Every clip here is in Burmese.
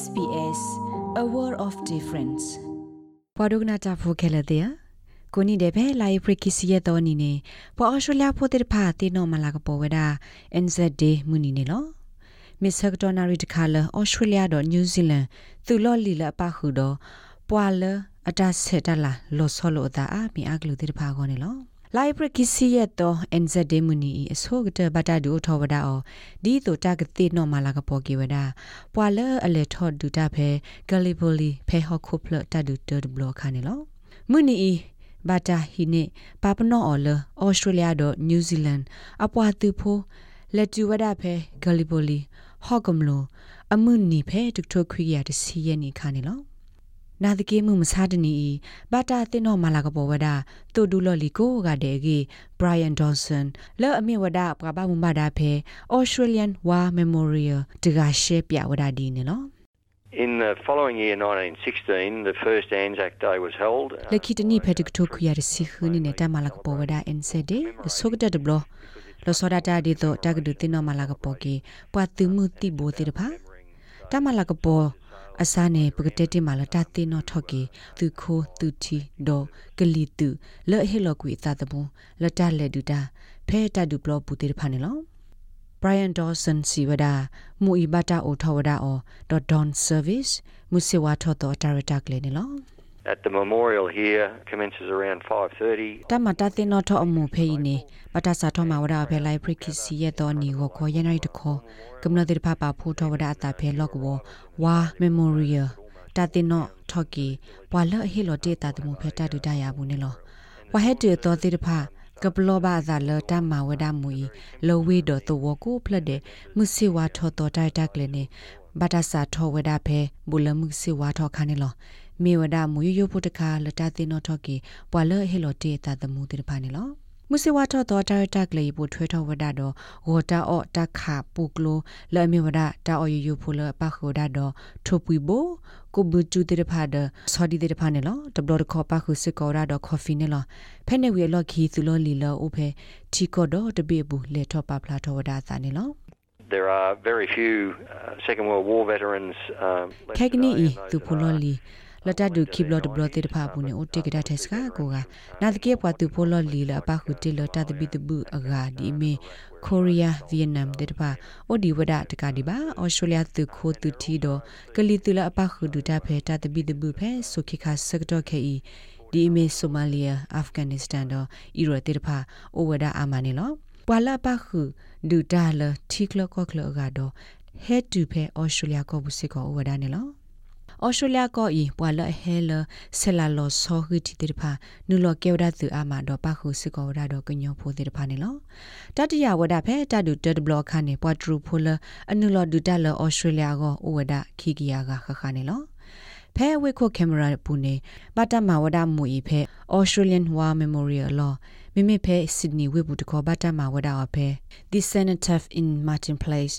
SBS a world of difference ပဒုကနာတာဖိုခဲလတဲ့ကိုနီတဲ့ဘဲလိုက်ဖရကီစီရတော့နီနေပေါ်အော်စတြေးလျဖိုတဲ့ဖာတေနော်မလာကပေါ်ဝဒါ NZ day မူနီနေလောမစ္စဟက်တော်နာရီတခါလအော်စတြေးလျတော့နယူးဇီလန်သူလော်လီလပါခုတော့ပွာလအတဆက်တလာလောဆောလောတာအမီအကလူတဲ့ဖာကောနေလော လိုက်ပရကီစီယတော့ NZ ဒေမူနီအဆိုကတဘတာဒူထောဝဒါအောဒီတိုတာကတိနော်မလာကပေါ်ကီဝဒါပွာလအလေထောဒူတာဖဲဂလီဘိုလီဖဲဟော့ခုပလတာဒူတဒဘလခါနေလောမူနီဘာတာဟီနေပါပနောအော်လဩစတြေးလျတော့ နယူးဇီလန်အပွားသူဖိုးလက်တူဝဒါဖဲဂလီဘိုလီဟော့ကမလိုအမှုနီဖဲဒုထိုခွေရတစီယနီခါနေလောနာတကေမှုမစားတနီဘာတာတင်တော့မလာကပေါ်ဝဒတူဒူလော်လီကိုကတဲ့ကေဘရိုင်ယန်ဒေါဆန်လောအမေဝဒပကပမှုမဒါဖဲ Australian War Memorial တကရှေပြဝဒဒီနေနော် In the following year, 1916, the first Anzac Day was held. လခိတနီဖက်တကထိုခရစီခနီနေတာမလာကပေါ်ဝဒ NCD ဆုကတဲ့ဘလလောစောဒတာဒီတော့တကဒူတင်တော့မလာကပေါ်ကေပွာတူမှုတိဘိုတေတဖာတမလာကပေါ် အစားနေပကတဲ့တိမာလတာတိနောထော့ကေသူခိုးသူတီဒေါဂလီတူလဲ့ဟေလောကွေသတဘုံလတလက်ဒူတာဖဲတဒူဘလပူတေဖာနေလော Brian Dawson Siwada mu ibata o thawada o dot don service musiwa tho to director kle ne lo at the memorial here commences around 5:30 tamata tin no tho amu phe ni pata sa tho ma wada phe lai prikisi ye to ni go kho yanai to kho kamna dir pha pa phu tho wada ta phe lok wo wa memorial ta tin no tho ki pwa la he lo te ta tu mu phe ta du da ya bu ne lo wa he de to dir pha ကပလောဘာဇာလတမဝဒမူလောဝေဒတဝကိုဖလက်တဲ့မုစီဝါထောတော်တိုက်တက်လေနေဘာတာစာထောဝဒဖဲဘူလမှုစီဝါထောခါနေလောမေဝဒမူယယဖို့တခါလတသိနောထောကေပွာလဟေလိုတေတာတမှုတေဖာနေလောမုစဝါထောတော်တာတက်လေပိုထွေးထောဝဒတော့ဂောတာအော့တခါပုကလိုလဲမေဝဒတာအော်ယူဖူလပခိုဒါတော့ထိုပွီဘိုကိုဘူတူတေဖာဒဆော်ဒီတေဖာနေလောတဘလခေါ်ပခုစစ်ကောရာတော့ကော်ဖီနေလောဖဲနေဝေလော်ခီသူလောလီလောအိုဖဲချီကောတော့တပိဘူးလေထောပပလာထောဝဒါစာနေလော There are very few uh, Second World War veterans um, left Kegni today, i and those tu that are pololi lata du kip lo de blo te pha bu ne o te gada tes ka ko ga na de ke pwa tu pololi la pa khu te lo ta de bi tu bu aga di me korea vietnam de pha o di wada de ka di ba australia tu kho tu thi do kali tu la pa khu du ta phe ta de bi tu bu phe so ki kha sak do ke i di me somalia afghanistan do iro te pha o wada amane lo ပွာလာပါခုဒူတာလထိကလကောကလဂါဒဟဲတူဖဲဩစတြေးလျကောဘူးစစ်ကောဝဒါနေလော ဩစတြေးလျကောဤပွာလဟဲလဆလာလောဆောဟီတီတေဖာနူလောကေဝဒသူအာမတော့ပါခုစစ်ကောဝဒါတော့ကညောဖိုတေဖာနေလောတတရဝဒဖဲတတူတဘလောခါနေပွာထရူဖိုလအနူလောဒူတာလဩစတြေးလျကောဝဒခီကီယာကခခနေလော ဖဲဝိခိုကင်မရာပူနေဘတ်တမဝဒမူဤဖဲ Australian War Memorial Law မိမိဖဲ Sydney ဝေဘူးတခေါ်ဘတ်တမဝဒအဖဲ The Cenotaph in Martin Place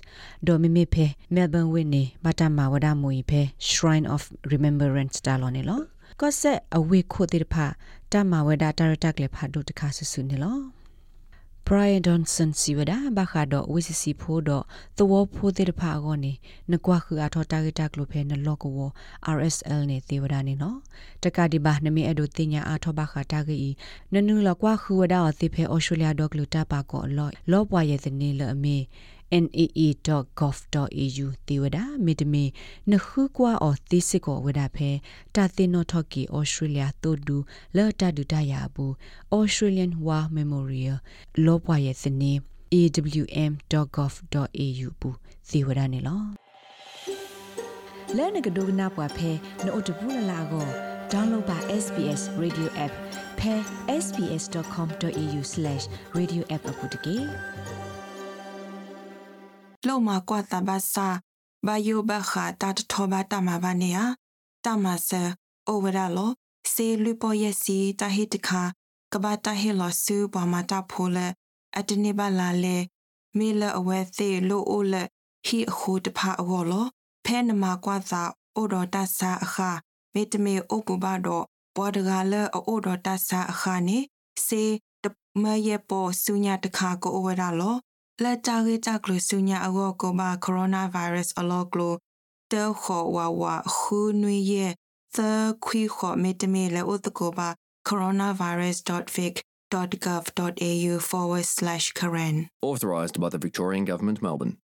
ဒေါ်မိမိဖဲ Melbourne ဝေနေဘတ်တမဝဒမူဤဖဲ Shrine of Remembrance တာလောနေလောကော့ဆက်အဝေခိုတိဖာတမဝဒတာရတက်လေဖာဒုတခါဆဆူနေလော Brian Johnson siwada bakhado wisisi phodo thawo phode de pha go ni nakwa khu a tho target tak lo phe na log wo RSL ne tewada ni no taka di ba nami ado tinya a tho ba kha ta ge i nanu la kwa khu wada o ti phe Australia dog lo ta pa ko lo lo pwa ye de ni lo ame naa.gov.au တေဝဒမေတမေနခုကွာအော်သီစစ်ကိုဝဒဖဲတာတင်နောထော့ကီဩစတြေးလျတိုဒူလော်တာဒူတရာဘူး Australian War Memorial လောပွားရဲ့စနေ awm.gov.au ဘူးသေဝဒနေလောလဲနကဒိုနာပွားဖဲနို့တဘူးလလာကို download ပါ SBS Radio app ဖဲ sbs.com.au/radioapp အပုတ်တကေ လောမကွာတဘာစာဘာယိုဘခာတတ်ထောဘာတမဘာနေယတမဆာအိုဝရလောစေလူပေါ်ယစီတဟိတခါကဘာတဟေလောဆူဘမတာဖိုလအတနေပါလာလေမေလအဝဲသေးလိုအိုလဟီအခုတဖာအောလောဖဲနမကွာသာအိုတော်တဆာအခါမေတမေအိုပူဘာတော့ဘောဒဂါလအိုတော်တဆာအခါနေစေတမယေပေါ်ဆုညာတခါကိုအိုဝရလော လက်တာကေတာကလဆုညာအောကိုဘာကိုရိုနာဗိုင်းရပ်စ်အလောကလို the kho wa wa khu nui ye the khui kho me te me le o ko ba coronavirus.vic.gov.au forward slash Karen. Authorised by the Victorian Government, Melbourne.